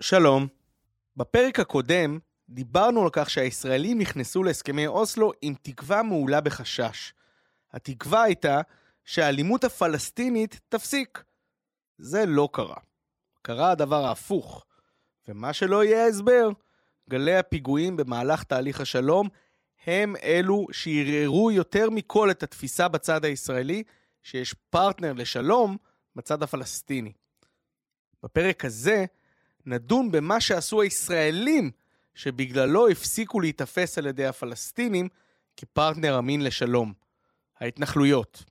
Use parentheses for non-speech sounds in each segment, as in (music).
שלום. בפרק הקודם דיברנו על כך שהישראלים נכנסו להסכמי אוסלו עם תקווה מעולה בחשש. התקווה הייתה שהאלימות הפלסטינית תפסיק. זה לא קרה. קרה הדבר ההפוך. ומה שלא יהיה ההסבר, גלי הפיגועים במהלך תהליך השלום הם אלו שערערו יותר מכל את התפיסה בצד הישראלי שיש פרטנר לשלום בצד הפלסטיני. בפרק הזה נדון במה שעשו הישראלים שבגללו הפסיקו להיתפס על ידי הפלסטינים כפרטנר אמין לשלום. ההתנחלויות.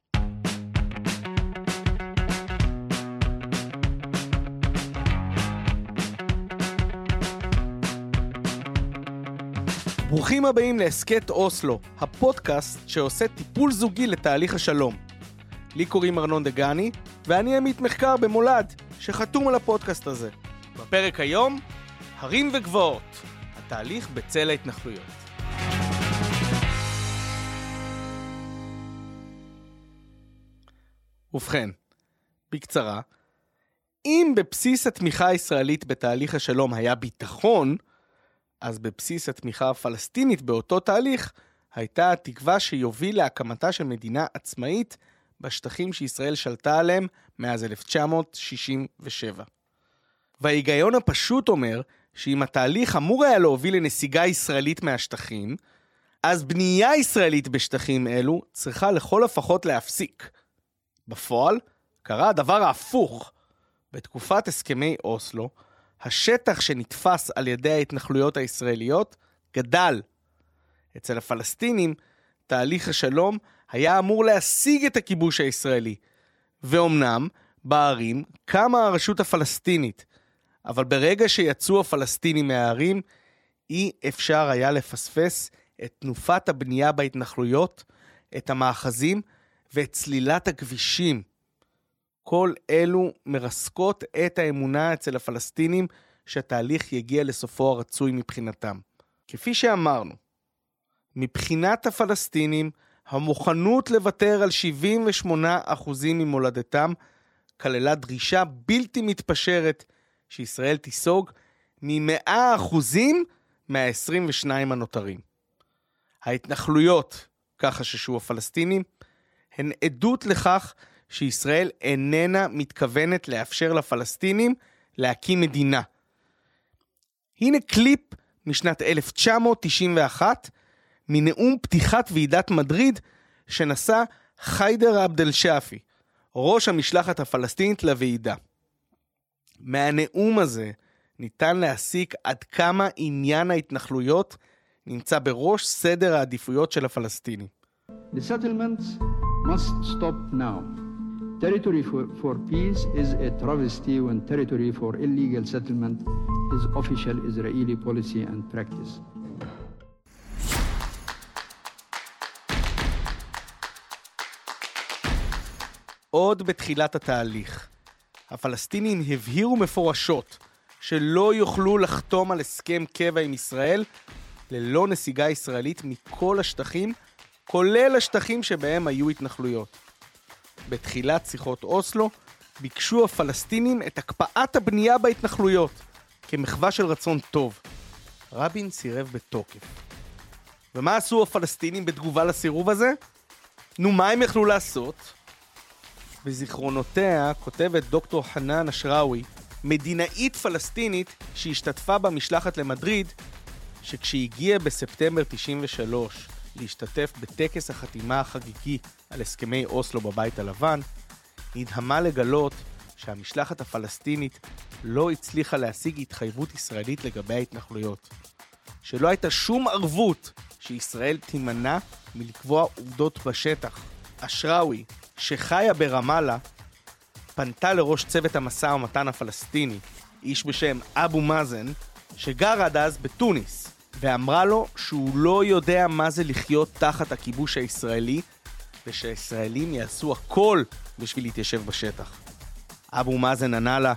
ברוכים הבאים להסכת אוסלו, הפודקאסט שעושה טיפול זוגי לתהליך השלום. לי קוראים ארנון דגני, ואני עמית מחקר במולד, שחתום על הפודקאסט הזה. בפרק היום, הרים וגבעות, התהליך בצל ההתנחלויות. ובכן, בקצרה, אם בבסיס התמיכה הישראלית בתהליך השלום היה ביטחון, אז בבסיס התמיכה הפלסטינית באותו תהליך הייתה התקווה שיוביל להקמתה של מדינה עצמאית בשטחים שישראל שלטה עליהם מאז 1967. וההיגיון הפשוט אומר שאם התהליך אמור היה להוביל לנסיגה ישראלית מהשטחים, אז בנייה ישראלית בשטחים אלו צריכה לכל הפחות להפסיק. בפועל, קרה הדבר ההפוך. בתקופת הסכמי אוסלו, השטח שנתפס על ידי ההתנחלויות הישראליות גדל. אצל הפלסטינים, תהליך השלום היה אמור להשיג את הכיבוש הישראלי. ואומנם, בערים קמה הרשות הפלסטינית, אבל ברגע שיצאו הפלסטינים מהערים, אי אפשר היה לפספס את תנופת הבנייה בהתנחלויות, את המאחזים ואת צלילת הכבישים. כל אלו מרסקות את האמונה אצל הפלסטינים שהתהליך יגיע לסופו הרצוי מבחינתם. כפי שאמרנו, מבחינת הפלסטינים, המוכנות לוותר על 78% ממולדתם כללה דרישה בלתי מתפשרת שישראל תיסוג מ-100% מה-22 הנותרים. ההתנחלויות, כך חששו הפלסטינים, הן עדות לכך שישראל איננה מתכוונת לאפשר לפלסטינים להקים מדינה. הנה קליפ משנת 1991 מנאום פתיחת ועידת מדריד שנשא חיידר עבד אל-שאפי, ראש המשלחת הפלסטינית לוועידה. מהנאום הזה ניתן להסיק עד כמה עניין ההתנחלויות נמצא בראש סדר העדיפויות של הפלסטינים. The settlements must stop now. Territory for, for peace is a travesty when territory for illegal settlement is official Israeli policy and practice. עוד בתחילת התהליך, הפלסטינים הבהירו מפורשות שלא יוכלו לחתום על הסכם קבע עם ישראל ללא נסיגה ישראלית מכל השטחים, כולל השטחים שבהם היו התנחלויות. בתחילת שיחות אוסלו, ביקשו הפלסטינים את הקפאת הבנייה בהתנחלויות, כמחווה של רצון טוב. רבין סירב בתוקף. ומה עשו הפלסטינים בתגובה לסירוב הזה? נו, מה הם יכלו לעשות? בזיכרונותיה כותבת דוקטור חנן אשראוי, מדינאית פלסטינית שהשתתפה במשלחת למדריד, שכשהגיעה בספטמבר 93 להשתתף בטקס החתימה החגיגי על הסכמי אוסלו בבית הלבן, נדהמה לגלות שהמשלחת הפלסטינית לא הצליחה להשיג התחייבות ישראלית לגבי ההתנחלויות. שלא הייתה שום ערבות שישראל תימנע מלקבוע עובדות בשטח. אשראוי, שחיה ברמאללה, פנתה לראש צוות המשא ומתן הפלסטיני, איש בשם אבו מאזן, שגר עד אז בתוניס, ואמרה לו שהוא לא יודע מה זה לחיות תחת הכיבוש הישראלי, ושהישראלים יעשו הכל בשביל להתיישב בשטח. אבו מאזן ענה לה,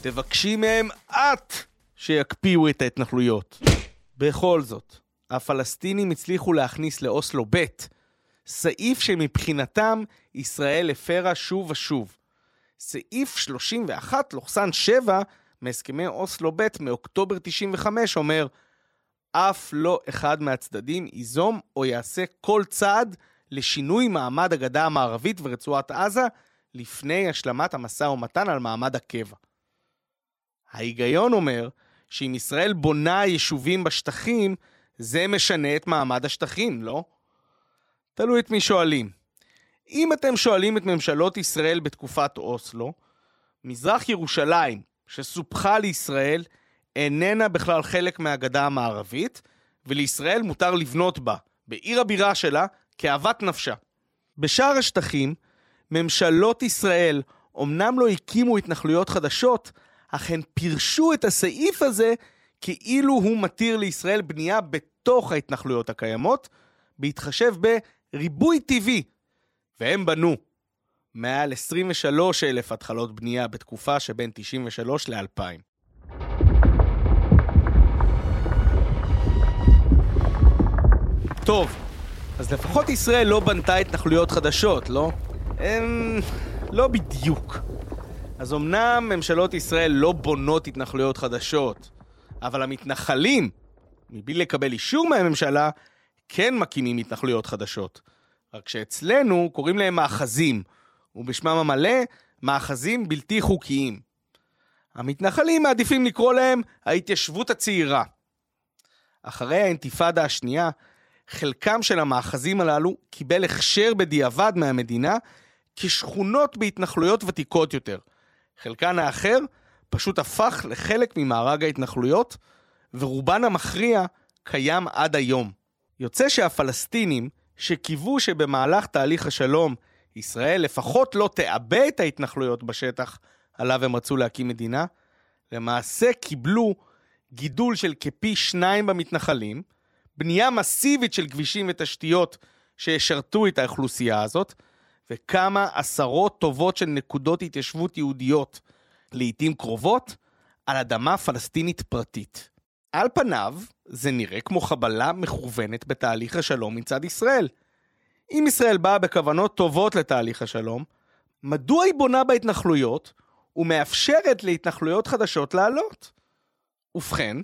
תבקשי מהם את שיקפיאו את ההתנחלויות. בכל זאת, הפלסטינים הצליחו להכניס לאוסלו ב' סעיף שמבחינתם ישראל הפרה שוב ושוב. סעיף 31 לוחסן 7 מהסכמי אוסלו ב' מאוקטובר 95 אומר, אף לא אחד מהצדדים ייזום או יעשה כל צעד לשינוי מעמד הגדה המערבית ורצועת עזה לפני השלמת המשא ומתן על מעמד הקבע. ההיגיון אומר שאם ישראל בונה יישובים בשטחים, זה משנה את מעמד השטחים, לא? תלוי את מי שואלים. אם אתם שואלים את ממשלות ישראל בתקופת אוסלו, מזרח ירושלים, שסופחה לישראל, איננה בכלל חלק מהגדה המערבית, ולישראל מותר לבנות בה, בעיר הבירה שלה, כאוות נפשה. בשאר השטחים, ממשלות ישראל אמנם לא הקימו התנחלויות חדשות, אך הן פירשו את הסעיף הזה כאילו הוא מתיר לישראל בנייה בתוך ההתנחלויות הקיימות, בהתחשב בריבוי טבעי, והם בנו מעל 23 אלף התחלות בנייה בתקופה שבין 93 ל-2000. טוב, אז לפחות ישראל לא בנתה התנחלויות חדשות, לא? הם... לא בדיוק. אז אמנם ממשלות ישראל לא בונות התנחלויות חדשות, אבל המתנחלים, מבלי לקבל אישור מהממשלה, כן מקימים התנחלויות חדשות. רק שאצלנו קוראים להם מאחזים, ובשמם המלא, מאחזים בלתי חוקיים. המתנחלים מעדיפים לקרוא להם ההתיישבות הצעירה. אחרי האינתיפאדה השנייה, חלקם של המאחזים הללו קיבל הכשר בדיעבד מהמדינה כשכונות בהתנחלויות ותיקות יותר. חלקן האחר פשוט הפך לחלק ממארג ההתנחלויות, ורובן המכריע קיים עד היום. יוצא שהפלסטינים, שקיוו שבמהלך תהליך השלום ישראל לפחות לא תאבד את ההתנחלויות בשטח עליו הם רצו להקים מדינה, למעשה קיבלו גידול של כפי שניים במתנחלים, בנייה מסיבית של כבישים ותשתיות שישרתו את האוכלוסייה הזאת, וכמה עשרות טובות של נקודות התיישבות יהודיות, לעיתים קרובות, על אדמה פלסטינית פרטית. על פניו, זה נראה כמו חבלה מכוונת בתהליך השלום מצד ישראל. אם ישראל באה בכוונות טובות לתהליך השלום, מדוע היא בונה בהתנחלויות ומאפשרת להתנחלויות חדשות לעלות? ובכן,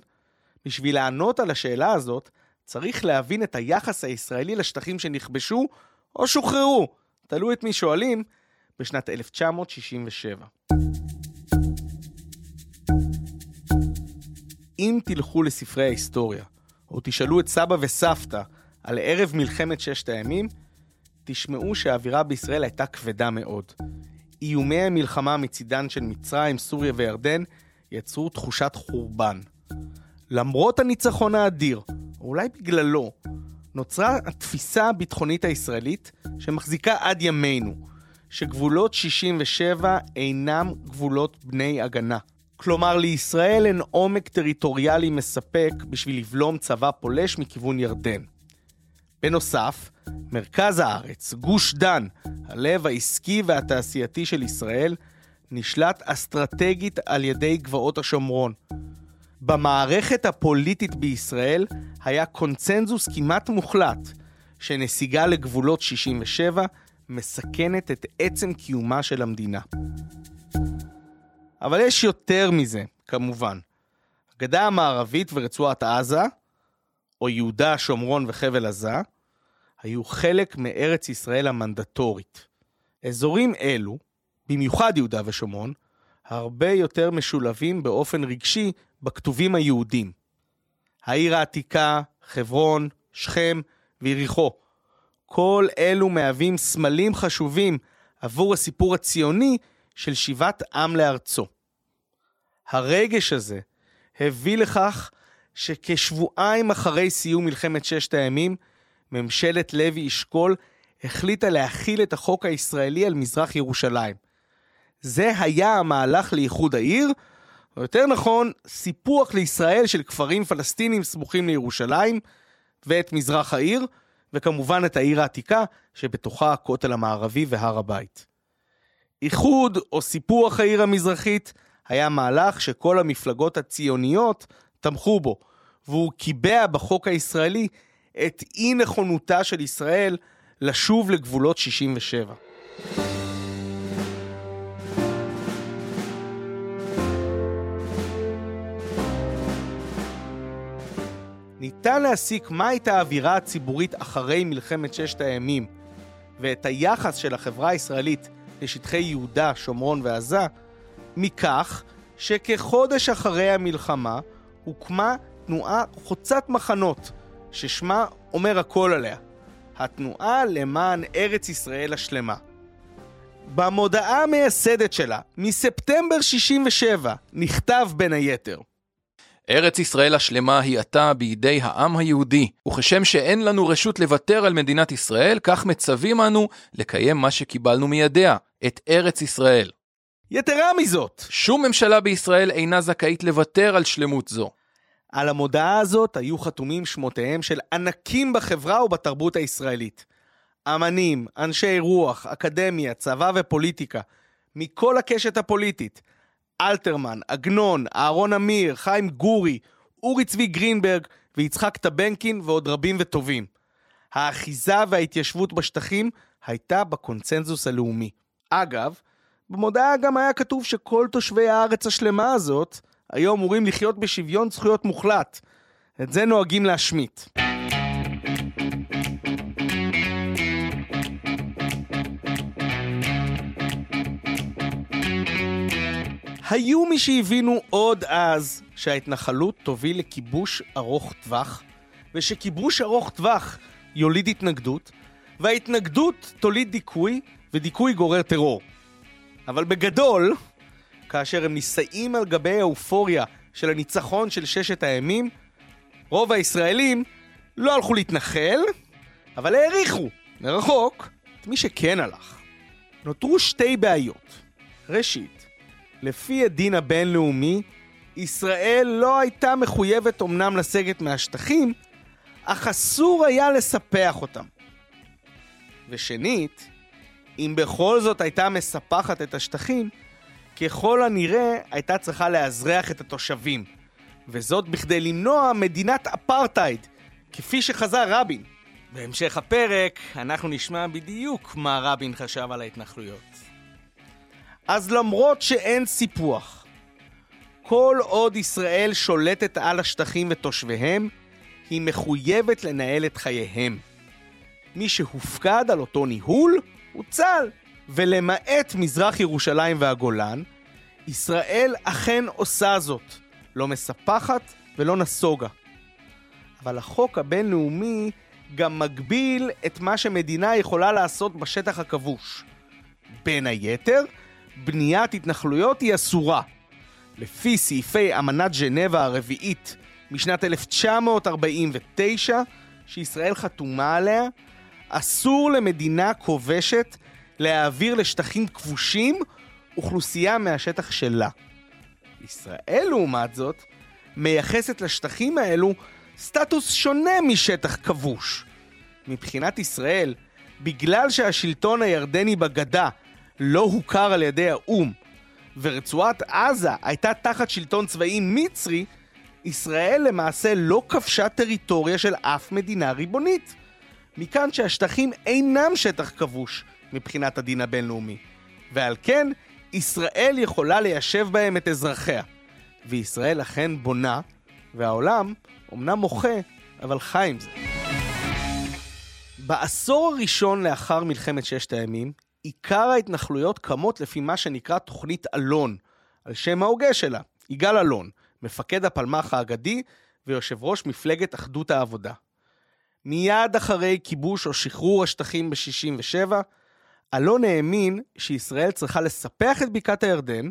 בשביל לענות על השאלה הזאת, צריך להבין את היחס הישראלי לשטחים שנכבשו או שוחררו, תלוי את מי שואלים, בשנת 1967. אם תלכו לספרי ההיסטוריה, או תשאלו את סבא וסבתא על ערב מלחמת ששת הימים, תשמעו שהאווירה בישראל הייתה כבדה מאוד. איומי המלחמה מצידן של מצרים, סוריה וירדן יצרו תחושת חורבן. למרות הניצחון האדיר, או אולי בגללו, נוצרה התפיסה הביטחונית הישראלית שמחזיקה עד ימינו, שגבולות 67 אינם גבולות בני הגנה. כלומר, לישראל אין עומק טריטוריאלי מספק בשביל לבלום צבא פולש מכיוון ירדן. בנוסף, מרכז הארץ, גוש דן, הלב העסקי והתעשייתי של ישראל, נשלט אסטרטגית על ידי גבעות השומרון. במערכת הפוליטית בישראל היה קונצנזוס כמעט מוחלט שנסיגה לגבולות 67 מסכנת את עצם קיומה של המדינה. אבל יש יותר מזה, כמובן. הגדה המערבית ורצועת עזה, או יהודה, שומרון וחבל עזה, היו חלק מארץ ישראל המנדטורית. אזורים אלו, במיוחד יהודה ושומרון, הרבה יותר משולבים באופן רגשי בכתובים היהודים. העיר העתיקה, חברון, שכם ויריחו. כל אלו מהווים סמלים חשובים עבור הסיפור הציוני של שיבת עם לארצו. הרגש הזה הביא לכך שכשבועיים אחרי סיום מלחמת ששת הימים, ממשלת לוי אשכול החליטה להכיל את החוק הישראלי על מזרח ירושלים. זה היה המהלך לאיחוד העיר, או יותר נכון, סיפוח לישראל של כפרים פלסטינים סמוכים לירושלים ואת מזרח העיר, וכמובן את העיר העתיקה, שבתוכה הכותל המערבי והר הבית. איחוד או סיפוח העיר המזרחית היה מהלך שכל המפלגות הציוניות תמכו בו, והוא קיבע בחוק הישראלי את אי נכונותה של ישראל לשוב לגבולות 67. ניתן להסיק מה הייתה האווירה הציבורית אחרי מלחמת ששת הימים, ואת היחס של החברה הישראלית לשטחי יהודה, שומרון ועזה, מכך שכחודש אחרי המלחמה הוקמה תנועה חוצת מחנות, ששמה אומר הכל עליה, התנועה למען ארץ ישראל השלמה. במודעה המייסדת שלה, מספטמבר 67, נכתב בין היתר ארץ ישראל השלמה היא עתה בידי העם היהודי, וכשם שאין לנו רשות לוותר על מדינת ישראל, כך מצווים אנו לקיים מה שקיבלנו מידיה, את ארץ ישראל. יתרה מזאת, שום ממשלה בישראל אינה זכאית לוותר על שלמות זו. על המודעה הזאת היו חתומים שמותיהם של ענקים בחברה ובתרבות הישראלית. אמנים, אנשי רוח, אקדמיה, צבא ופוליטיקה, מכל הקשת הפוליטית. אלתרמן, עגנון, אהרון אמיר, חיים גורי, אורי צבי גרינברג ויצחק טבנקין ועוד רבים וטובים. האחיזה וההתיישבות בשטחים הייתה בקונצנזוס הלאומי. אגב, במודעה גם היה כתוב שכל תושבי הארץ השלמה הזאת היו אמורים לחיות בשוויון זכויות מוחלט. את זה נוהגים להשמיט. היו מי שהבינו עוד אז שההתנחלות תוביל לכיבוש ארוך טווח, ושכיבוש ארוך טווח יוליד התנגדות, וההתנגדות תוליד דיכוי, ודיכוי גורר טרור. אבל בגדול, כאשר הם נישאים על גבי האופוריה של הניצחון של ששת הימים, רוב הישראלים לא הלכו להתנחל, אבל העריכו, מרחוק, את מי שכן הלך. נותרו שתי בעיות. ראשית, לפי הדין הבינלאומי, ישראל לא הייתה מחויבת אמנם לסגת מהשטחים, אך אסור היה לספח אותם. ושנית, אם בכל זאת הייתה מספחת את השטחים, ככל הנראה הייתה צריכה לאזרח את התושבים, וזאת בכדי למנוע מדינת אפרטהייד, כפי שחזה רבין. בהמשך הפרק אנחנו נשמע בדיוק מה רבין חשב על ההתנחלויות. אז למרות שאין סיפוח, כל עוד ישראל שולטת על השטחים ותושביהם, היא מחויבת לנהל את חייהם. מי שהופקד על אותו ניהול הוא צה"ל. ולמעט מזרח ירושלים והגולן, ישראל אכן עושה זאת, לא מספחת ולא נסוגה. אבל החוק הבינלאומי גם מגביל את מה שמדינה יכולה לעשות בשטח הכבוש. בין היתר, בניית התנחלויות היא אסורה. לפי סעיפי אמנת ז'נבה הרביעית משנת 1949, שישראל חתומה עליה, אסור למדינה כובשת להעביר לשטחים כבושים אוכלוסייה מהשטח שלה. ישראל, לעומת זאת, מייחסת לשטחים האלו סטטוס שונה משטח כבוש. מבחינת ישראל, בגלל שהשלטון הירדני בגדה לא הוכר על ידי האו"ם, ורצועת עזה הייתה תחת שלטון צבאי מצרי, ישראל למעשה לא כבשה טריטוריה של אף מדינה ריבונית. מכאן שהשטחים אינם שטח כבוש מבחינת הדין הבינלאומי, ועל כן ישראל יכולה ליישב בהם את אזרחיה. וישראל אכן בונה, והעולם אמנם מוחה, אבל חי עם זה. בעשור הראשון לאחר מלחמת ששת הימים, עיקר ההתנחלויות קמות לפי מה שנקרא תוכנית אלון, על שם ההוגה שלה, יגאל אלון, מפקד הפלמ"ח האגדי ויושב ראש מפלגת אחדות העבודה. מיד אחרי כיבוש או שחרור השטחים ב-67, אלון האמין שישראל צריכה לספח את בקעת הירדן,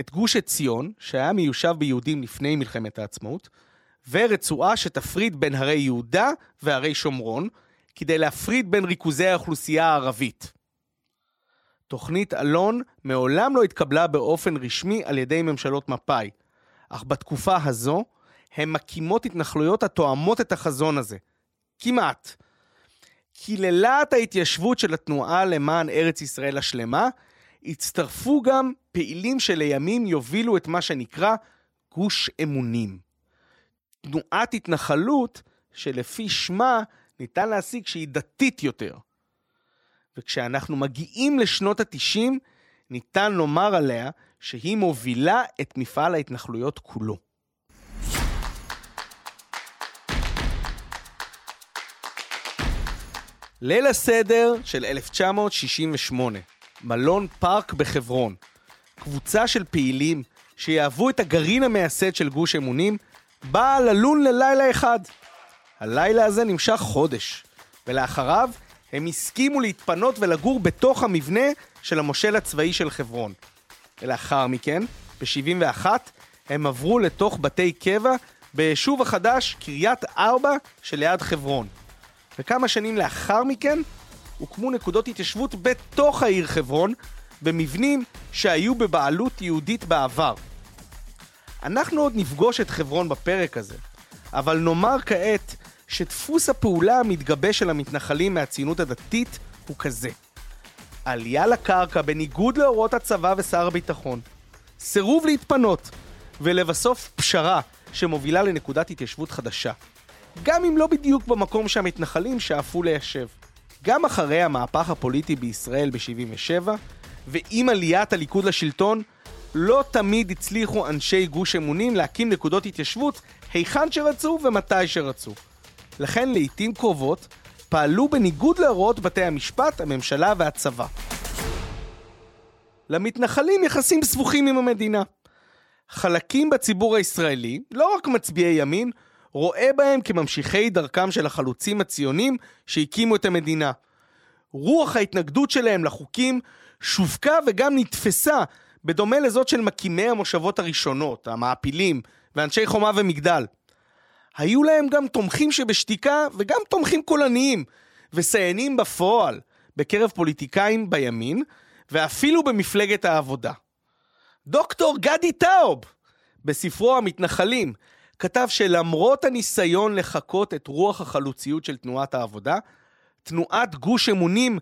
את גוש עציון, שהיה מיושב ביהודים לפני מלחמת העצמאות, ורצועה שתפריד בין הרי יהודה והרי שומרון, כדי להפריד בין ריכוזי האוכלוסייה הערבית. תוכנית אלון מעולם לא התקבלה באופן רשמי על ידי ממשלות מפא"י, אך בתקופה הזו הן מקימות התנחלויות התואמות את החזון הזה. כמעט. קיללת ההתיישבות של התנועה למען ארץ ישראל השלמה, הצטרפו גם פעילים שלימים יובילו את מה שנקרא גוש אמונים. תנועת התנחלות שלפי שמה ניתן להסיק שהיא דתית יותר. וכשאנחנו מגיעים לשנות ה-90, ניתן לומר עליה שהיא מובילה את מפעל ההתנחלויות כולו. ליל הסדר של 1968, מלון פארק בחברון. קבוצה של פעילים שיהוו את הגרעין המייסד של גוש אמונים, באה ללון ללילה אחד. הלילה הזה נמשך חודש, ולאחריו הם הסכימו להתפנות ולגור בתוך המבנה של המושל הצבאי של חברון. ולאחר מכן, ב-71, הם עברו לתוך בתי קבע ביישוב החדש קריית ארבע שליד חברון. וכמה שנים לאחר מכן הוקמו נקודות התיישבות בתוך העיר חברון, במבנים שהיו בבעלות יהודית בעבר. אנחנו עוד נפגוש את חברון בפרק הזה, אבל נאמר כעת שדפוס הפעולה המתגבש של המתנחלים מהציונות הדתית הוא כזה. עלייה לקרקע בניגוד להוראות הצבא ושר הביטחון, סירוב להתפנות, ולבסוף פשרה שמובילה לנקודת התיישבות חדשה. גם אם לא בדיוק במקום שהמתנחלים שאפו ליישב. גם אחרי המהפך הפוליטי בישראל ב-77, ועם עליית הליכוד לשלטון, לא תמיד הצליחו אנשי גוש אמונים להקים נקודות התיישבות היכן שרצו ומתי שרצו. לכן לעיתים קרובות פעלו בניגוד להוראות בתי המשפט, הממשלה והצבא. למתנחלים יחסים סבוכים עם המדינה. חלקים בציבור הישראלי, לא רק מצביעי ימין, רואה בהם כממשיכי דרכם של החלוצים הציונים שהקימו את המדינה. רוח ההתנגדות שלהם לחוקים שווקה וגם נתפסה בדומה לזאת של מקימי המושבות הראשונות, המעפילים ואנשי חומה ומגדל. היו להם גם תומכים שבשתיקה וגם תומכים קולניים וסייענים בפועל בקרב פוליטיקאים בימין ואפילו במפלגת העבודה. דוקטור גדי טאוב, בספרו המתנחלים, כתב שלמרות הניסיון לחקות את רוח החלוציות של תנועת העבודה, תנועת גוש אמונים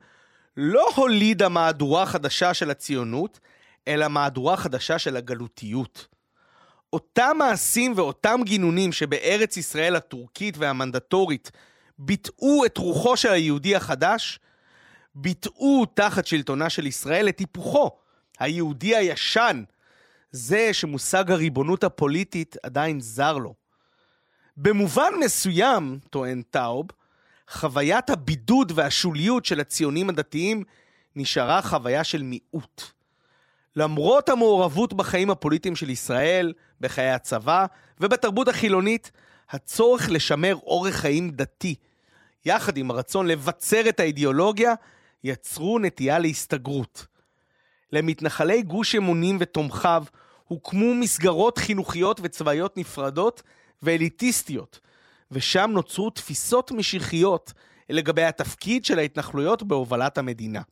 לא הולידה מהדורה חדשה של הציונות, אלא מהדורה חדשה של הגלותיות. אותם מעשים ואותם גינונים שבארץ ישראל הטורקית והמנדטורית ביטאו את רוחו של היהודי החדש, ביטאו תחת שלטונה של ישראל את היפוכו, היהודי הישן, זה שמושג הריבונות הפוליטית עדיין זר לו. במובן מסוים, טוען טאוב, חוויית הבידוד והשוליות של הציונים הדתיים נשארה חוויה של מיעוט. למרות המעורבות בחיים הפוליטיים של ישראל, בחיי הצבא ובתרבות החילונית, הצורך לשמר אורח חיים דתי, יחד עם הרצון לבצר את האידיאולוגיה, יצרו נטייה להסתגרות. למתנחלי גוש אמונים ותומכיו הוקמו מסגרות חינוכיות וצבאיות נפרדות ואליטיסטיות, ושם נוצרו תפיסות משיחיות לגבי התפקיד של ההתנחלויות בהובלת המדינה.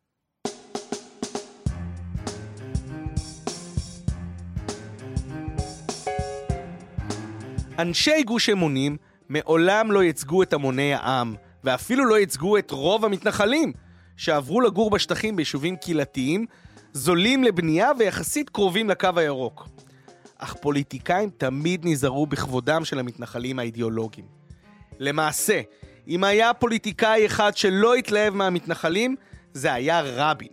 אנשי גוש אמונים מעולם לא ייצגו את המוני העם, ואפילו לא ייצגו את רוב המתנחלים, שעברו לגור בשטחים ביישובים קהילתיים, זולים לבנייה ויחסית קרובים לקו הירוק. אך פוליטיקאים תמיד נזהרו בכבודם של המתנחלים האידיאולוגיים. למעשה, אם היה פוליטיקאי אחד שלא התלהב מהמתנחלים, זה היה רבין.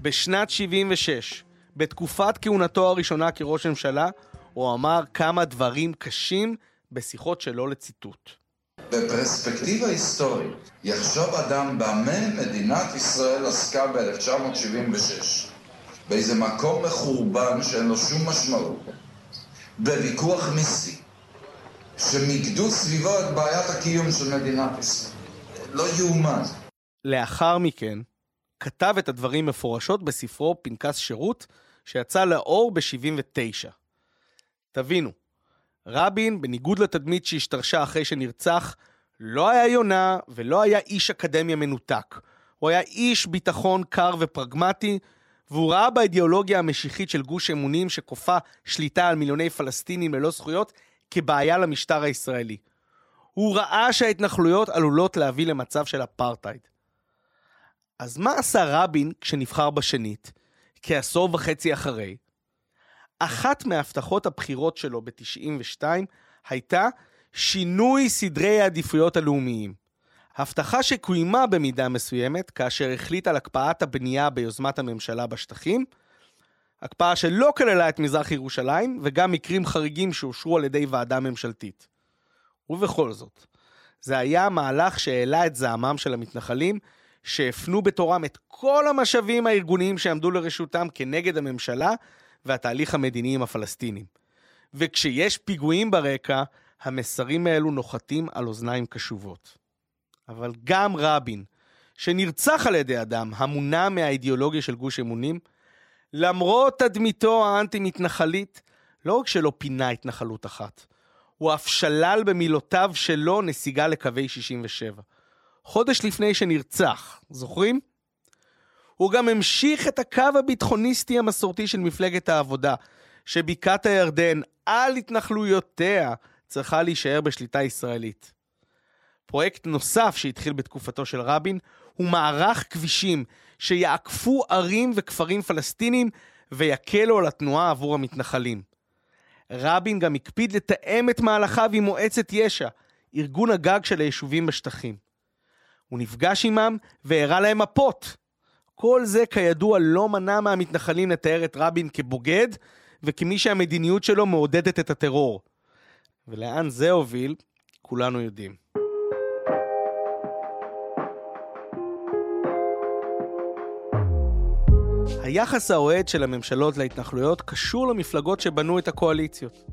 בשנת 76, בתקופת כהונתו הראשונה כראש ממשלה, הוא אמר כמה דברים קשים בשיחות שלו לציטוט. בפרספקטיבה היסטורית, יחשוב אדם במה מדינת ישראל עסקה ב-1976, באיזה מקום מחורבן שאין לו שום משמעות, בוויכוח מיסי, שמיקדו סביבו את בעיית הקיום של מדינת ישראל. לא יאומן. לאחר מכן, כתב את הדברים מפורשות בספרו פנקס שירות, שיצא לאור ב-79. תבינו, רבין, בניגוד לתדמית שהשתרשה אחרי שנרצח, לא היה יונה ולא היה איש אקדמיה מנותק. הוא היה איש ביטחון קר ופרגמטי, והוא ראה באידיאולוגיה המשיחית של גוש אמונים שכופה שליטה על מיליוני פלסטינים ללא זכויות כבעיה למשטר הישראלי. הוא ראה שההתנחלויות עלולות להביא למצב של אפרטהייד. אז מה עשה רבין כשנבחר בשנית, כעשור וחצי אחרי? אחת מהבטחות הבחירות שלו ב-92 הייתה שינוי סדרי העדיפויות הלאומיים. הבטחה שקוימה במידה מסוימת כאשר החליט על הקפאת הבנייה ביוזמת הממשלה בשטחים, הקפאה שלא כללה את מזרח ירושלים וגם מקרים חריגים שאושרו על ידי ועדה ממשלתית. ובכל זאת, זה היה מהלך שהעלה את זעמם של המתנחלים שהפנו בתורם את כל המשאבים הארגוניים שעמדו לרשותם כנגד הממשלה והתהליך המדיני עם הפלסטינים. וכשיש פיגועים ברקע, המסרים האלו נוחתים על אוזניים קשובות. אבל גם רבין, שנרצח על ידי אדם המונע מהאידיאולוגיה של גוש אמונים, למרות תדמיתו האנטי-מתנחלית, לא רק שלא פינה התנחלות אחת, הוא אף שלל במילותיו שלו נסיגה לקווי 67. חודש לפני שנרצח, זוכרים? הוא גם המשיך את הקו הביטחוניסטי המסורתי של מפלגת העבודה, שבקעת הירדן על התנחלויותיה צריכה להישאר בשליטה ישראלית. פרויקט נוסף שהתחיל בתקופתו של רבין הוא מערך כבישים שיעקפו ערים וכפרים פלסטינים ויקלו על התנועה עבור המתנחלים. רבין גם הקפיד לתאם את מהלכיו עם מועצת יש"ע, ארגון הגג של היישובים בשטחים. הוא נפגש עמם והראה להם מפות. כל זה כידוע לא מנע מהמתנחלים לתאר את רבין כבוגד וכמי שהמדיניות שלו מעודדת את הטרור. ולאן זה הוביל, כולנו יודעים. היחס האוהד של הממשלות להתנחלויות קשור למפלגות שבנו את הקואליציות.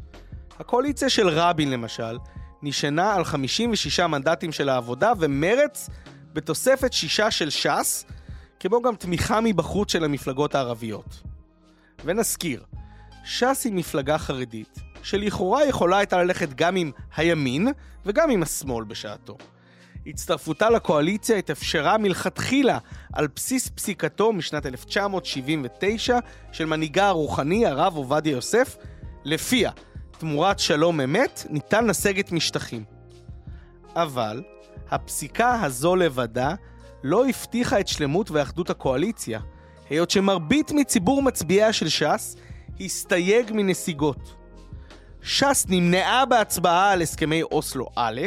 הקואליציה של רבין למשל, נשענה על 56 מנדטים של העבודה ומרץ בתוספת שישה של ש"ס, כמו גם תמיכה מבחוץ של המפלגות הערביות. ונזכיר, ש"ס היא מפלגה חרדית, שלכאורה יכולה הייתה ללכת גם עם הימין וגם עם השמאל בשעתו. הצטרפותה לקואליציה התאפשרה מלכתחילה על בסיס פסיקתו משנת 1979 של מנהיגה הרוחני הרב עובדיה יוסף, לפיה תמורת שלום אמת ניתן לסגת משטחים. אבל הפסיקה הזו לבדה לא הבטיחה את שלמות ואחדות הקואליציה, היות שמרבית מציבור מצביעיה של ש"ס הסתייג מנסיגות. ש"ס נמנעה בהצבעה על הסכמי אוסלו א',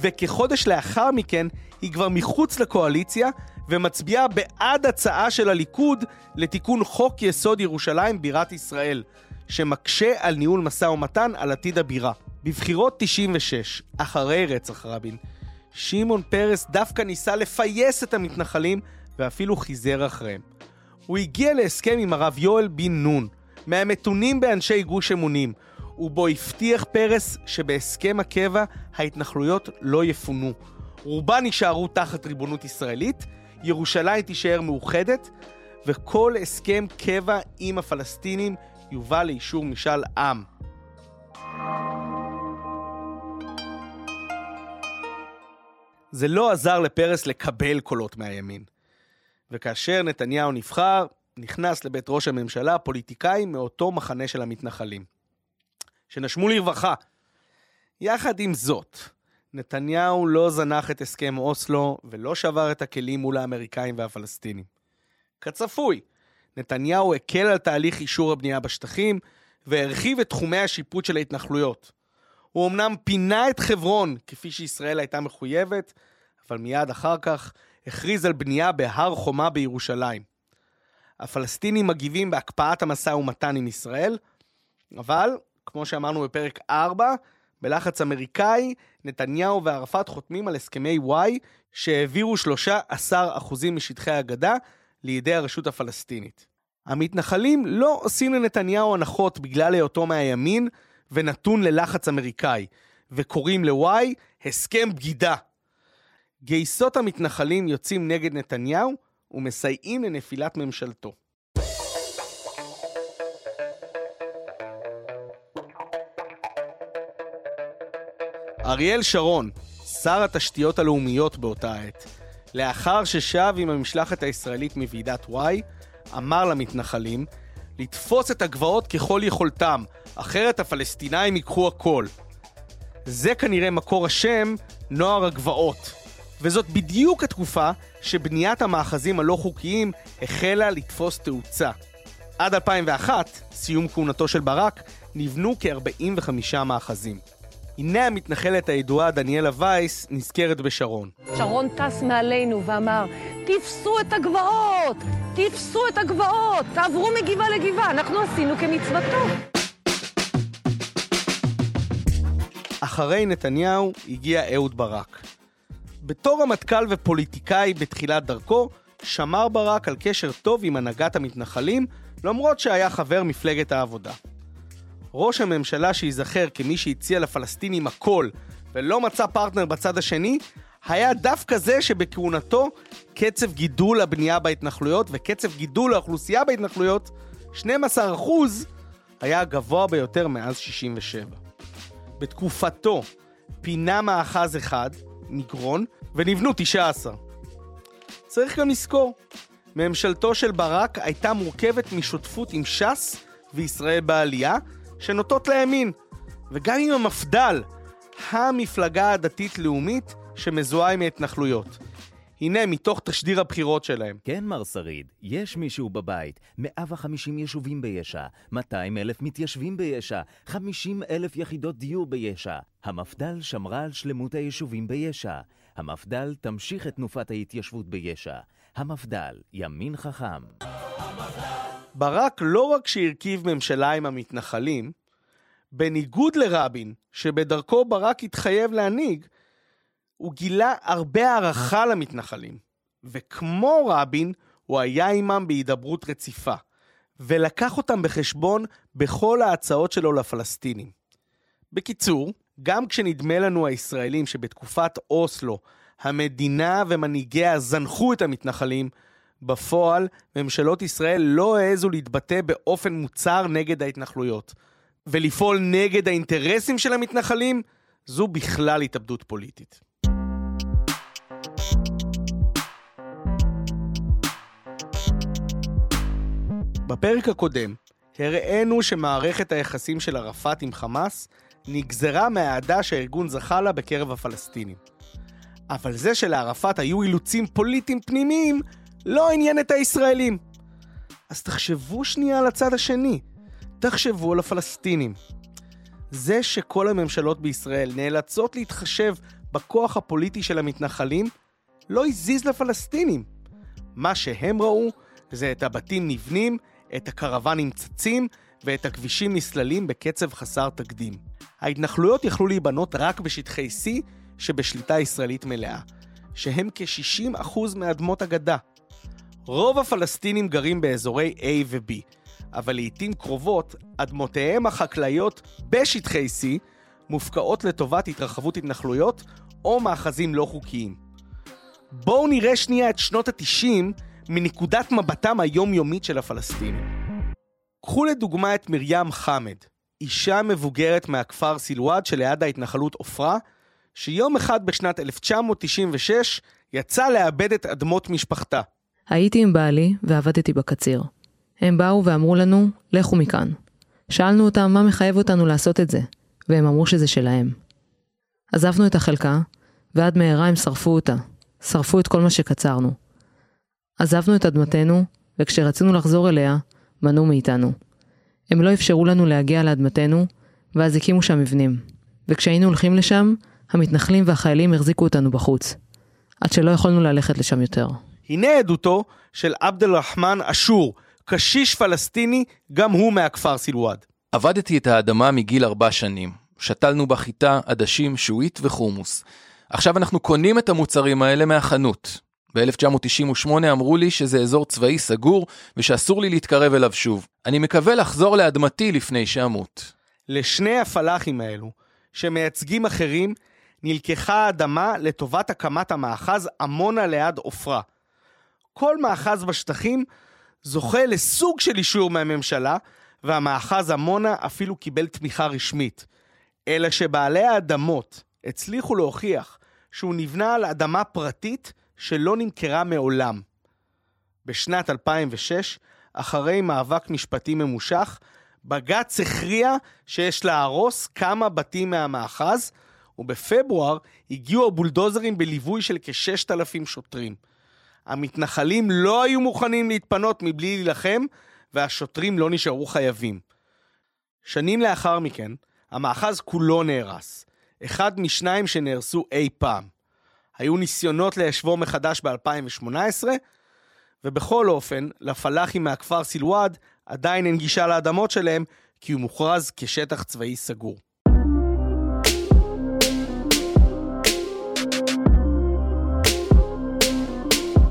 וכחודש לאחר מכן היא כבר מחוץ לקואליציה ומצביעה בעד הצעה של הליכוד לתיקון חוק יסוד ירושלים בירת ישראל, שמקשה על ניהול משא ומתן על עתיד הבירה. בבחירות 96, אחרי רצח רבין, שמעון פרס דווקא ניסה לפייס את המתנחלים ואפילו חיזר אחריהם. הוא הגיע להסכם עם הרב יואל בן נון, מהמתונים באנשי גוש אמונים, ובו הבטיח פרס שבהסכם הקבע ההתנחלויות לא יפונו. רובן יישארו תחת ריבונות ישראלית, ירושלים תישאר מאוחדת, וכל הסכם קבע עם הפלסטינים יובא לאישור משאל עם. זה לא עזר לפרס לקבל קולות מהימין. וכאשר נתניהו נבחר, נכנס לבית ראש הממשלה פוליטיקאי מאותו מחנה של המתנחלים. שנשמו לרווחה. יחד עם זאת, נתניהו לא זנח את הסכם אוסלו ולא שבר את הכלים מול האמריקאים והפלסטינים. כצפוי, נתניהו הקל על תהליך אישור הבנייה בשטחים והרחיב את תחומי השיפוט של ההתנחלויות. הוא אמנם פינה את חברון כפי שישראל הייתה מחויבת, אבל מיד אחר כך הכריז על בנייה בהר חומה בירושלים. הפלסטינים מגיבים בהקפאת המשא ומתן עם ישראל, אבל כמו שאמרנו בפרק 4, בלחץ אמריקאי, נתניהו וערפאת חותמים על הסכמי וואי שהעבירו 13% משטחי הגדה לידי הרשות הפלסטינית. המתנחלים לא עושים לנתניהו הנחות בגלל היותו מהימין ונתון ללחץ אמריקאי, וקוראים לוואי הסכם בגידה. גייסות המתנחלים יוצאים נגד נתניהו ומסייעים לנפילת ממשלתו. אריאל שרון, שר התשתיות הלאומיות באותה עת, לאחר ששב עם המשלחת הישראלית מוועידת וואי, אמר למתנחלים לתפוס את הגבעות ככל יכולתם, אחרת הפלסטינאים ייקחו הכל. זה כנראה מקור השם נוער הגבעות, וזאת בדיוק התקופה שבניית המאחזים הלא חוקיים החלה לתפוס תאוצה. עד 2001, סיום כהונתו של ברק, נבנו כ-45 מאחזים. הנה המתנחלת הידועה דניאלה וייס נזכרת בשרון. שרון טס מעלינו ואמר, תפסו את הגבעות! תפסו את הגבעות! תעברו מגבעה לגבעה, אנחנו עשינו כמצוותו. אחרי נתניהו הגיע אהוד ברק. בתור רמטכ"ל ופוליטיקאי בתחילת דרכו, שמר ברק על קשר טוב עם הנהגת המתנחלים, למרות שהיה חבר מפלגת העבודה. ראש הממשלה שייזכר כמי שהציע לפלסטינים הכל ולא מצא פרטנר בצד השני, היה דווקא זה שבכהונתו קצב גידול הבנייה בהתנחלויות וקצב גידול האוכלוסייה בהתנחלויות, 12%, היה הגבוה ביותר מאז 67. בתקופתו פינה מאחז אחד, מגרון, ונבנו 19. צריך גם לזכור, ממשלתו של ברק הייתה מורכבת משותפות עם ש"ס וישראל בעלייה, שנוטות לימין, וגם עם המפד"ל, המפלגה הדתית-לאומית שמזוהה עם ההתנחלויות. הנה, מתוך תשדיר הבחירות שלהם. כן, מר שריד, יש מישהו בבית. 150 יישובים ביש"ע, 200 אלף מתיישבים ביש"ע, 50 אלף יחידות דיור ביש"ע. המפד"ל שמרה על שלמות היישובים ביש"ע. המפד"ל תמשיך את תנופת ההתיישבות ביש"ע. המפד"ל, ימין חכם. ברק לא רק שהרכיב ממשלה עם המתנחלים, בניגוד לרבין, שבדרכו ברק התחייב להנהיג, הוא גילה הרבה הערכה למתנחלים. וכמו רבין, הוא היה עימם בהידברות רציפה, ולקח אותם בחשבון בכל ההצעות שלו לפלסטינים. בקיצור, גם כשנדמה לנו הישראלים שבתקופת אוסלו המדינה ומנהיגיה זנחו את המתנחלים, בפועל ממשלות ישראל לא העזו להתבטא באופן מוצהר נגד ההתנחלויות. ולפעול נגד האינטרסים של המתנחלים, זו בכלל התאבדות פוליטית. בפרק הקודם הראינו שמערכת היחסים של ערפאת עם חמאס נגזרה מהאהדה שהארגון זכה לה בקרב הפלסטינים. אבל זה שלערפאת היו אילוצים פוליטיים פנימיים לא עניין את הישראלים. אז תחשבו שנייה על הצד השני. תחשבו על הפלסטינים. זה שכל הממשלות בישראל נאלצות להתחשב בכוח הפוליטי של המתנחלים, לא הזיז לפלסטינים. מה שהם ראו זה את הבתים נבנים, את הקרוונים צצים ואת הכבישים נסללים בקצב חסר תקדים. ההתנחלויות יכלו להיבנות רק בשטחי C שבשליטה ישראלית מלאה, שהם כ-60% מאדמות הגדה. רוב הפלסטינים גרים באזורי A ו-B, אבל לעיתים קרובות אדמותיהם החקלאיות בשטחי C מופקעות לטובת התרחבות התנחלויות או מאחזים לא חוקיים. בואו נראה שנייה את שנות ה-90 מנקודת מבטם היומיומית של הפלסטינים. קחו לדוגמה את מרים חמד, אישה מבוגרת מהכפר סילואד שליד ההתנחלות עופרה, שיום אחד בשנת 1996 יצאה לאבד את אדמות משפחתה. הייתי עם בעלי ועבדתי בקציר. הם באו ואמרו לנו, לכו מכאן. שאלנו אותם מה מחייב אותנו לעשות את זה, והם אמרו שזה שלהם. עזבנו את החלקה, ועד מהרה הם שרפו אותה. שרפו את כל מה שקצרנו. עזבנו את אדמתנו, וכשרצינו לחזור אליה, מנעו מאיתנו. הם לא אפשרו לנו להגיע לאדמתנו, ואז הקימו שם מבנים. וכשהיינו הולכים לשם, המתנחלים והחיילים החזיקו אותנו בחוץ. עד שלא יכולנו ללכת לשם יותר. הנה עדותו של עבד אל-רחמן אשור, קשיש פלסטיני, גם הוא מהכפר סילואד. עבדתי את האדמה מגיל ארבע שנים. שתלנו בחיטה עדשים, שועית וחומוס. עכשיו אנחנו קונים את המוצרים האלה מהחנות. ב-1998 אמרו לי שזה אזור צבאי סגור ושאסור לי להתקרב אליו שוב. אני מקווה לחזור לאדמתי לפני שאמות. לשני הפלאחים האלו, שמייצגים אחרים, נלקחה האדמה לטובת הקמת המאחז עמונה ליד עופרה. כל מאחז בשטחים זוכה לסוג של אישור מהממשלה, והמאחז עמונה אפילו קיבל תמיכה רשמית. אלא שבעלי האדמות הצליחו להוכיח שהוא נבנה על אדמה פרטית שלא נמכרה מעולם. בשנת 2006, אחרי מאבק משפטי ממושך, בג"ץ הכריע שיש להרוס כמה בתים מהמאחז, ובפברואר הגיעו הבולדוזרים בליווי של כ-6,000 שוטרים. המתנחלים לא היו מוכנים להתפנות מבלי להילחם, והשוטרים לא נשארו חייבים. שנים לאחר מכן, המאחז כולו נהרס, אחד משניים שנהרסו אי פעם. היו ניסיונות ליישבו מחדש ב-2018, ובכל אופן, לפלאחים מהכפר סילואד עדיין אין גישה לאדמות שלהם, כי הוא מוכרז כשטח צבאי סגור.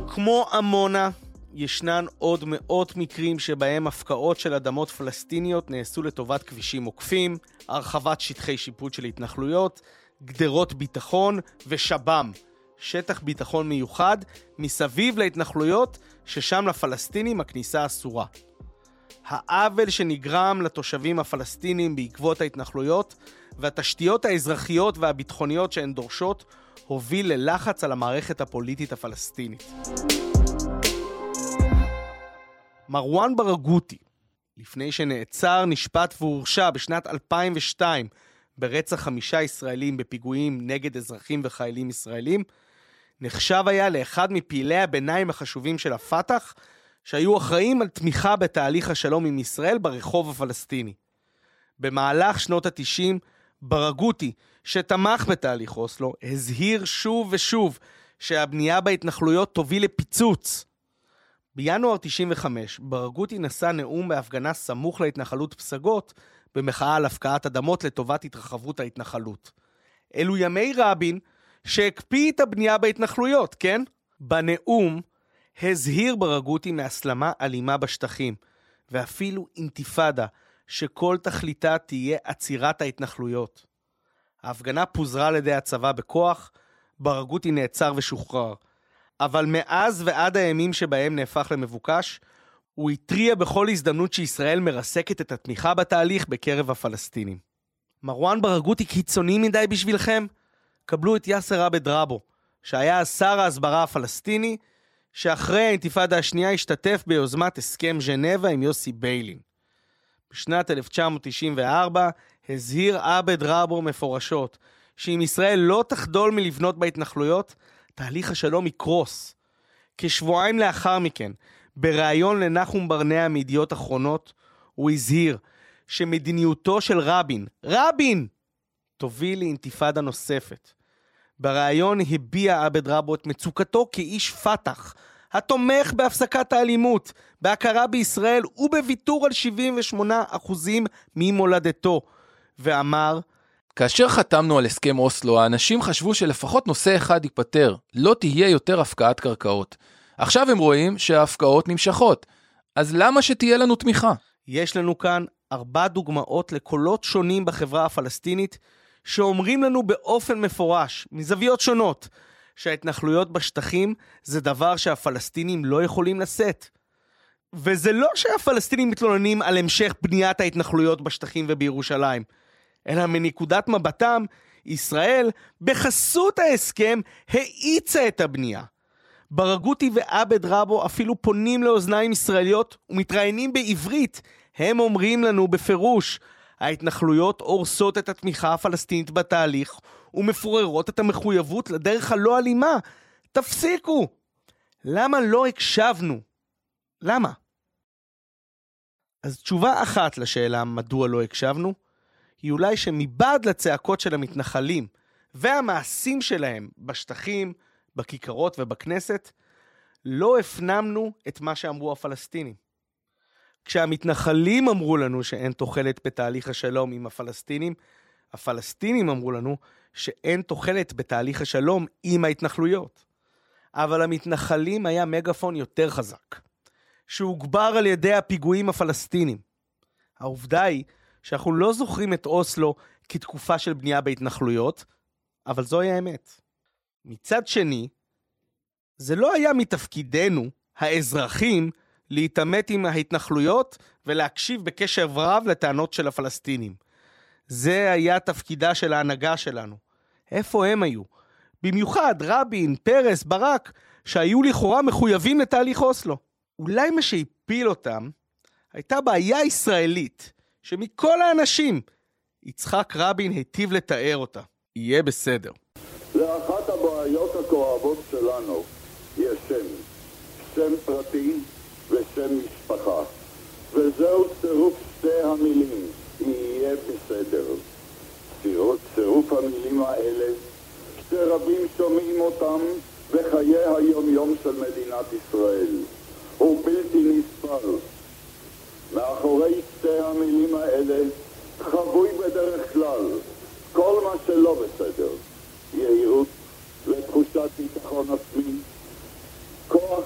כמו עמונה, ישנן עוד מאות מקרים שבהם הפקעות של אדמות פלסטיניות נעשו לטובת כבישים עוקפים, הרחבת שטחי שיפוט של התנחלויות, גדרות ביטחון ושב"ם, שטח ביטחון מיוחד, מסביב להתנחלויות, ששם לפלסטינים הכניסה אסורה. העוול שנגרם לתושבים הפלסטינים בעקבות ההתנחלויות והתשתיות האזרחיות והביטחוניות שהן דורשות, הוביל ללחץ על המערכת הפוליטית הפלסטינית. מרואן ברגותי, לפני שנעצר, נשפט והורשע בשנת 2002 ברצח חמישה ישראלים בפיגועים נגד אזרחים וחיילים ישראלים, נחשב היה לאחד מפעילי הביניים החשובים של הפת"ח, שהיו אחראים על תמיכה בתהליך השלום עם ישראל ברחוב הפלסטיני. במהלך שנות ה-90, ברגותי, שתמך בתהליך אוסלו, הזהיר שוב ושוב שהבנייה בהתנחלויות תוביל לפיצוץ. בינואר 95, ברגותי נשא נאום בהפגנה סמוך להתנחלות פסגות, במחאה על הפקעת אדמות לטובת התרחבות ההתנחלות. אלו ימי רבין, שהקפיא את הבנייה בהתנחלויות, כן? בנאום הזהיר ברגותי מהסלמה אלימה בשטחים, ואפילו אינתיפאדה, שכל תכליתה תהיה עצירת ההתנחלויות. ההפגנה פוזרה על ידי הצבא בכוח, ברגותי נעצר ושוחרר. אבל מאז ועד הימים שבהם נהפך למבוקש, הוא התריע בכל הזדמנות שישראל מרסקת את התמיכה בתהליך בקרב הפלסטינים. מרואן ברגותי קיצוני מדי בשבילכם? קבלו את יאסר עבד רבו, שהיה שר ההסברה הפלסטיני, שאחרי האינתיפאדה השנייה השתתף ביוזמת הסכם ז'נבה עם יוסי ביילין. בשנת 1994 הזהיר עבד רבו מפורשות שאם ישראל לא תחדול מלבנות בהתנחלויות, תהליך השלום יקרוס. כשבועיים לאחר מכן, בריאיון לנחום ברנע מידיעות אחרונות, הוא הזהיר שמדיניותו של רבין, רבין, תוביל לאינתיפאדה נוספת. בריאיון הביע עבד רבו את מצוקתו כאיש פת"ח, התומך בהפסקת האלימות, בהכרה בישראל ובוויתור על 78% ממולדתו, ואמר, כאשר חתמנו על הסכם אוסלו, האנשים חשבו שלפחות נושא אחד ייפתר, לא תהיה יותר הפקעת קרקעות. עכשיו הם רואים שההפקעות נמשכות, אז למה שתהיה לנו תמיכה? יש לנו כאן ארבע דוגמאות לקולות שונים בחברה הפלסטינית, שאומרים לנו באופן מפורש, מזוויות שונות, שההתנחלויות בשטחים זה דבר שהפלסטינים לא יכולים לשאת. וזה לא שהפלסטינים מתלוננים על המשך בניית ההתנחלויות בשטחים ובירושלים, אלא מנקודת מבטם, ישראל, בחסות ההסכם, האיצה את הבנייה. ברגותי ועבד רבו אפילו פונים לאוזניים ישראליות ומתראיינים בעברית. הם אומרים לנו בפירוש, ההתנחלויות הורסות את התמיכה הפלסטינית בתהליך ומפוררות את המחויבות לדרך הלא אלימה. תפסיקו! למה לא הקשבנו? למה? אז תשובה אחת לשאלה מדוע לא הקשבנו, היא אולי שמבעד לצעקות של המתנחלים והמעשים שלהם בשטחים, בכיכרות ובכנסת, לא הפנמנו את מה שאמרו הפלסטינים. כשהמתנחלים אמרו לנו שאין תוחלת בתהליך השלום עם הפלסטינים, הפלסטינים אמרו לנו שאין תוחלת בתהליך השלום עם ההתנחלויות. אבל המתנחלים היה מגפון יותר חזק, שהוגבר על ידי הפיגועים הפלסטינים. העובדה היא שאנחנו לא זוכרים את אוסלו כתקופה של בנייה בהתנחלויות, אבל זוהי האמת. מצד שני, זה לא היה מתפקידנו, האזרחים, להתעמת עם ההתנחלויות ולהקשיב בקשב רב לטענות של הפלסטינים. זה היה תפקידה של ההנהגה שלנו. איפה הם היו? במיוחד רבין, פרס, ברק, שהיו לכאורה מחויבים לתהליך אוסלו. אולי מה שהפיל אותם הייתה בעיה ישראלית, שמכל האנשים, יצחק רבין היטיב לתאר אותה. יהיה בסדר. לאחת הבעיות הכואבות שלנו יש שם, שם פרטי ושם משפחה, וזהו צירוף שתי המילים, יהיה בסדר. צירוף המילים האלה, שרבים שומעים אותם בחיי היום-יום של מדינת ישראל, הוא בלתי נסבל. מאחורי שתי המילים האלה חבוי בדרך כלל כל מה שלא בסדר. יהירות ותחושת ביטחון עצמי, כוח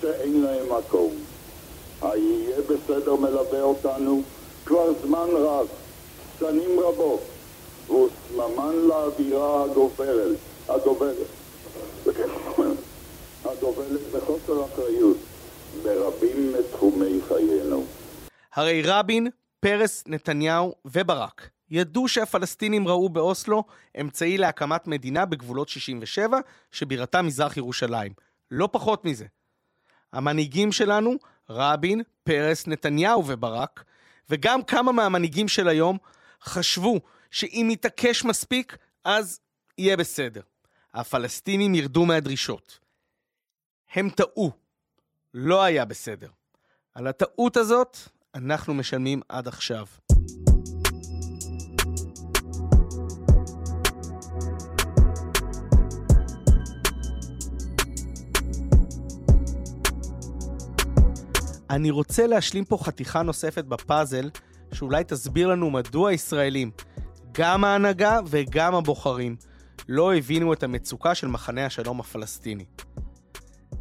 שאין להם מקום. היהיה בסדר מלווה אותנו כבר זמן רב, שנים רבות, והוא סממן לאווירה הגוברת, הגוברת, (coughs) הגובלת בחוסר אחריות ברבים מתחומי חיינו. הרי רבין, פרס, נתניהו וברק ידעו שהפלסטינים ראו באוסלו אמצעי להקמת מדינה בגבולות 67, שבירתה מזרח ירושלים. לא פחות מזה. המנהיגים שלנו, רבין, פרס, נתניהו וברק, וגם כמה מהמנהיגים של היום, חשבו שאם יתעקש מספיק, אז יהיה בסדר. הפלסטינים ירדו מהדרישות. הם טעו. לא היה בסדר. על הטעות הזאת אנחנו משלמים עד עכשיו. אני רוצה להשלים פה חתיכה נוספת בפאזל, שאולי תסביר לנו מדוע הישראלים, גם ההנהגה וגם הבוחרים, לא הבינו את המצוקה של מחנה השלום הפלסטיני.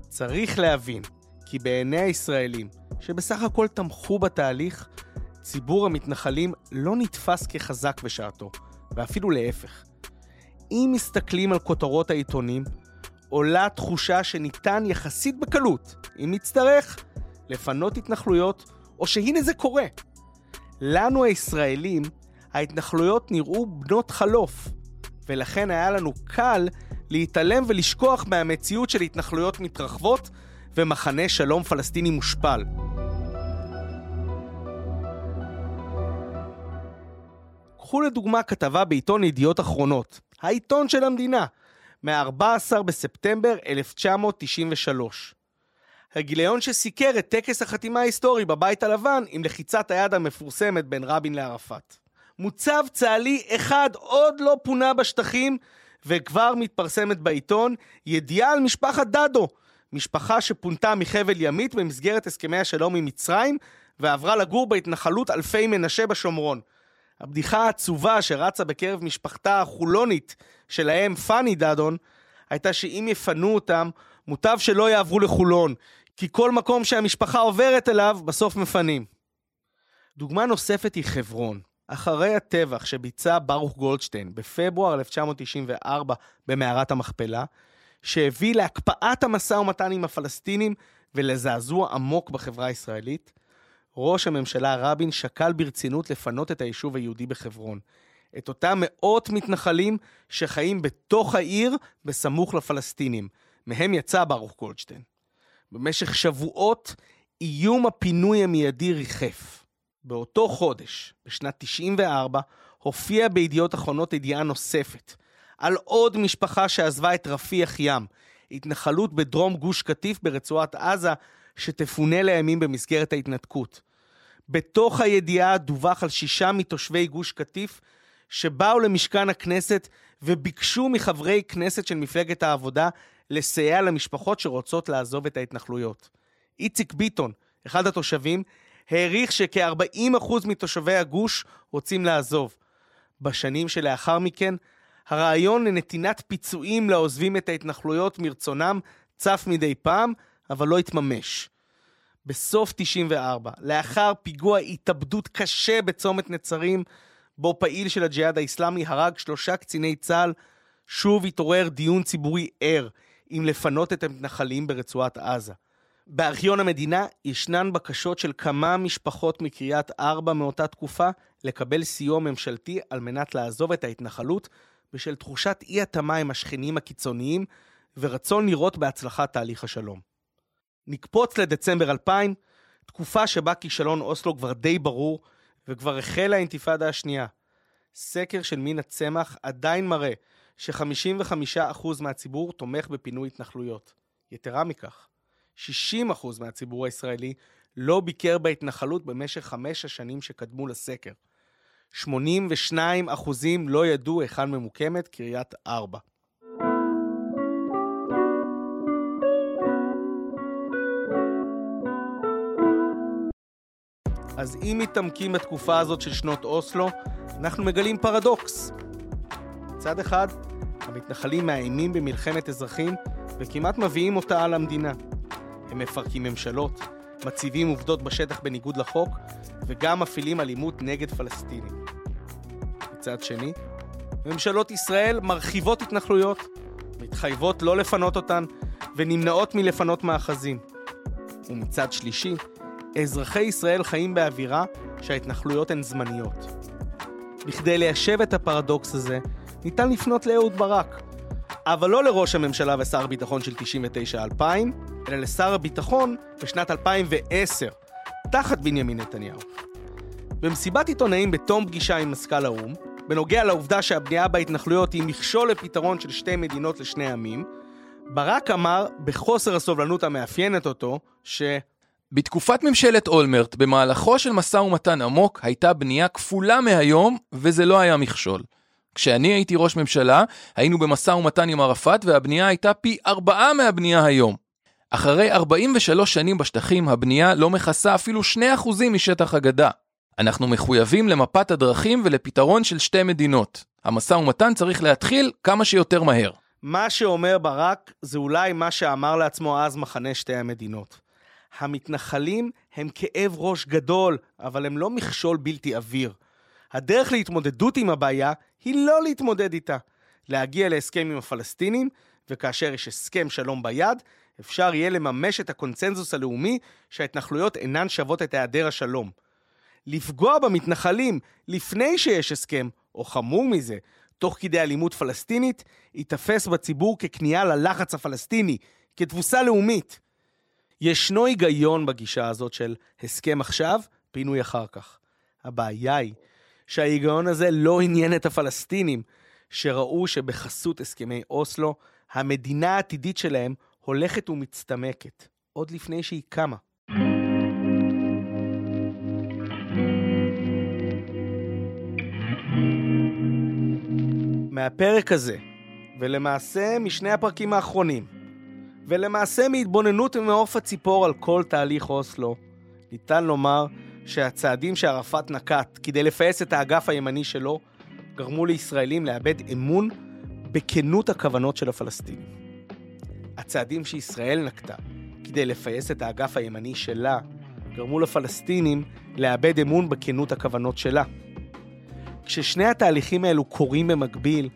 צריך להבין כי בעיני הישראלים, שבסך הכל תמכו בתהליך, ציבור המתנחלים לא נתפס כחזק בשעתו, ואפילו להפך. אם מסתכלים על כותרות העיתונים, עולה תחושה שניתן יחסית בקלות, אם נצטרך, לפנות התנחלויות, או שהנה זה קורה. לנו הישראלים, ההתנחלויות נראו בנות חלוף, ולכן היה לנו קל להתעלם ולשכוח מהמציאות של התנחלויות מתרחבות ומחנה שלום פלסטיני מושפל. קחו לדוגמה כתבה בעיתון ידיעות אחרונות, העיתון של המדינה, מ-14 בספטמבר 1993. הגיליון שסיקר את טקס החתימה ההיסטורי בבית הלבן עם לחיצת היד המפורסמת בין רבין לערפאת. מוצב צה"לי אחד עוד לא פונה בשטחים, וכבר מתפרסמת בעיתון ידיעה על משפחת דדו, משפחה שפונתה מחבל ימית במסגרת הסכמי השלום עם מצרים, ועברה לגור בהתנחלות אלפי מנשה בשומרון. הבדיחה העצובה שרצה בקרב משפחתה החולונית של האם פאני דדון, הייתה שאם יפנו אותם, מוטב שלא יעברו לחולון, כי כל מקום שהמשפחה עוברת אליו, בסוף מפנים. דוגמה נוספת היא חברון. אחרי הטבח שביצע ברוך גולדשטיין בפברואר 1994 במערת המכפלה, שהביא להקפאת המשא ומתן עם הפלסטינים ולזעזוע עמוק בחברה הישראלית, ראש הממשלה רבין שקל ברצינות לפנות את היישוב היהודי בחברון. את אותם מאות מתנחלים שחיים בתוך העיר בסמוך לפלסטינים. מהם יצא ברוך גולדשטיין. במשך שבועות איום הפינוי המיידי ריחף. באותו חודש, בשנת 94, הופיעה בידיעות אחרונות ידיעה נוספת, על עוד משפחה שעזבה את רפיח ים, התנחלות בדרום גוש קטיף ברצועת עזה, שתפונה לימים במסגרת ההתנתקות. בתוך הידיעה דווח על שישה מתושבי גוש קטיף שבאו למשכן הכנסת וביקשו מחברי כנסת של מפלגת העבודה לסייע למשפחות שרוצות לעזוב את ההתנחלויות. איציק ביטון, אחד התושבים, העריך שכ-40% מתושבי הגוש רוצים לעזוב. בשנים שלאחר מכן, הרעיון לנתינת פיצויים לעוזבים את ההתנחלויות מרצונם צף מדי פעם, אבל לא התממש. בסוף 94, לאחר פיגוע התאבדות קשה בצומת נצרים, בו פעיל של הג'יהאד האיסלאמי הרג שלושה קציני צה"ל, שוב התעורר דיון ציבורי ער אם לפנות את המתנחלים ברצועת עזה. בארכיון המדינה ישנן בקשות של כמה משפחות מקריית ארבע מאותה תקופה לקבל סיוע ממשלתי על מנת לעזוב את ההתנחלות בשל תחושת אי התאמה עם השכנים הקיצוניים ורצון לראות בהצלחת תהליך השלום. נקפוץ לדצמבר 2000, תקופה שבה כישלון אוסלו כבר די ברור, וכבר החלה האינתיפאדה השנייה. סקר של מין הצמח עדיין מראה ש-55% מהציבור תומך בפינוי התנחלויות. יתרה מכך, 60% מהציבור הישראלי לא ביקר בהתנחלות במשך חמש השנים שקדמו לסקר. 82% לא ידעו היכן ממוקמת קריית ארבע. אז אם מתעמקים בתקופה הזאת של שנות אוסלו, אנחנו מגלים פרדוקס. מצד אחד, המתנחלים מאיימים במלחמת אזרחים וכמעט מביאים אותה על המדינה. הם מפרקים ממשלות, מציבים עובדות בשטח בניגוד לחוק, וגם מפעילים אלימות נגד פלסטינים. מצד שני, ממשלות ישראל מרחיבות התנחלויות, מתחייבות לא לפנות אותן, ונמנעות מלפנות מאחזים. ומצד שלישי, אזרחי ישראל חיים באווירה שההתנחלויות הן זמניות. בכדי ליישב את הפרדוקס הזה, ניתן לפנות לאהוד ברק, אבל לא לראש הממשלה ושר הביטחון של 99-2000, אלא לשר הביטחון בשנת 2010, תחת בנימין נתניהו. במסיבת עיתונאים בתום פגישה עם מזכ"ל האו"ם, בנוגע לעובדה שהבנייה בהתנחלויות היא מכשול לפתרון של שתי מדינות לשני עמים, ברק אמר, בחוסר הסובלנות המאפיינת אותו, ש... בתקופת ממשלת אולמרט, במהלכו של משא ומתן עמוק, הייתה בנייה כפולה מהיום, וזה לא היה מכשול. כשאני הייתי ראש ממשלה, היינו במשא ומתן עם ערפאת, והבנייה הייתה פי ארבעה מהבנייה היום. אחרי 43 שנים בשטחים, הבנייה לא מכסה אפילו 2% משטח הגדה. אנחנו מחויבים למפת הדרכים ולפתרון של שתי מדינות. המשא ומתן צריך להתחיל כמה שיותר מהר. מה שאומר ברק זה אולי מה שאמר לעצמו אז מחנה שתי המדינות. המתנחלים הם כאב ראש גדול, אבל הם לא מכשול בלתי עביר. הדרך להתמודדות עם הבעיה היא לא להתמודד איתה. להגיע להסכם עם הפלסטינים, וכאשר יש הסכם שלום ביד, אפשר יהיה לממש את הקונצנזוס הלאומי שההתנחלויות אינן שוות את היעדר השלום. לפגוע במתנחלים לפני שיש הסכם, או חמור מזה, תוך כדי אלימות פלסטינית, ייתפס בציבור ככניעה ללחץ הפלסטיני, כתבוסה לאומית. ישנו היגיון בגישה הזאת של הסכם עכשיו, פינוי אחר כך. הבעיה היא שההיגיון הזה לא עניין את הפלסטינים, שראו שבחסות הסכמי אוסלו, המדינה העתידית שלהם הולכת ומצטמקת, עוד לפני שהיא קמה. מהפרק הזה, ולמעשה משני הפרקים האחרונים, ולמעשה מהתבוננות ממעוף הציפור על כל תהליך אוסלו, ניתן לומר שהצעדים שערפאת נקט כדי לפייס את האגף הימני שלו, גרמו לישראלים לאבד אמון בכנות הכוונות של הפלסטינים. הצעדים שישראל נקטה כדי לפייס את האגף הימני שלה, גרמו לפלסטינים לאבד אמון בכנות הכוונות שלה. כששני התהליכים האלו קורים במקביל,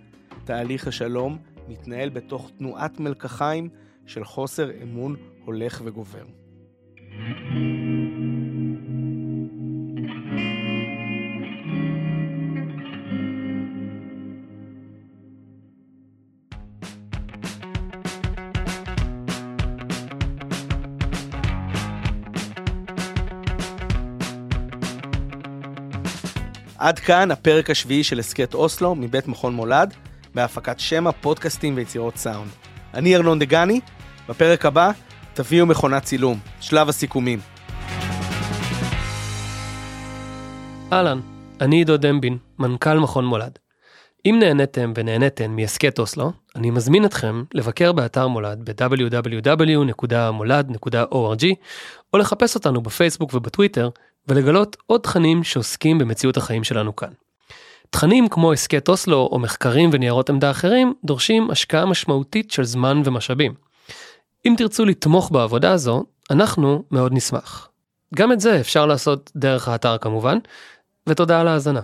תהליך השלום מתנהל בתוך תנועת מלקחיים של חוסר אמון הולך וגובר. עד כאן הפרק השביעי של הסכת אוסלו מבית מכון מולד, בהפקת שמע, פודקאסטים ויצירות סאונד. אני ארנון דגני, בפרק הבא תביאו מכונת צילום, שלב הסיכומים. אהלן, אני עידו דמבין, מנכ"ל מכון מולד. אם נהניתם ונהניתן מהסכת אוסלו, אני מזמין אתכם לבקר באתר מולד ב-www.מולד.org או לחפש אותנו בפייסבוק ובטוויטר ולגלות עוד תכנים שעוסקים במציאות החיים שלנו כאן. תכנים כמו הסכת אוסלו או מחקרים וניירות עמדה אחרים דורשים השקעה משמעותית של זמן ומשאבים. אם תרצו לתמוך בעבודה הזו, אנחנו מאוד נשמח. גם את זה אפשר לעשות דרך האתר כמובן, ותודה על ההאזנה.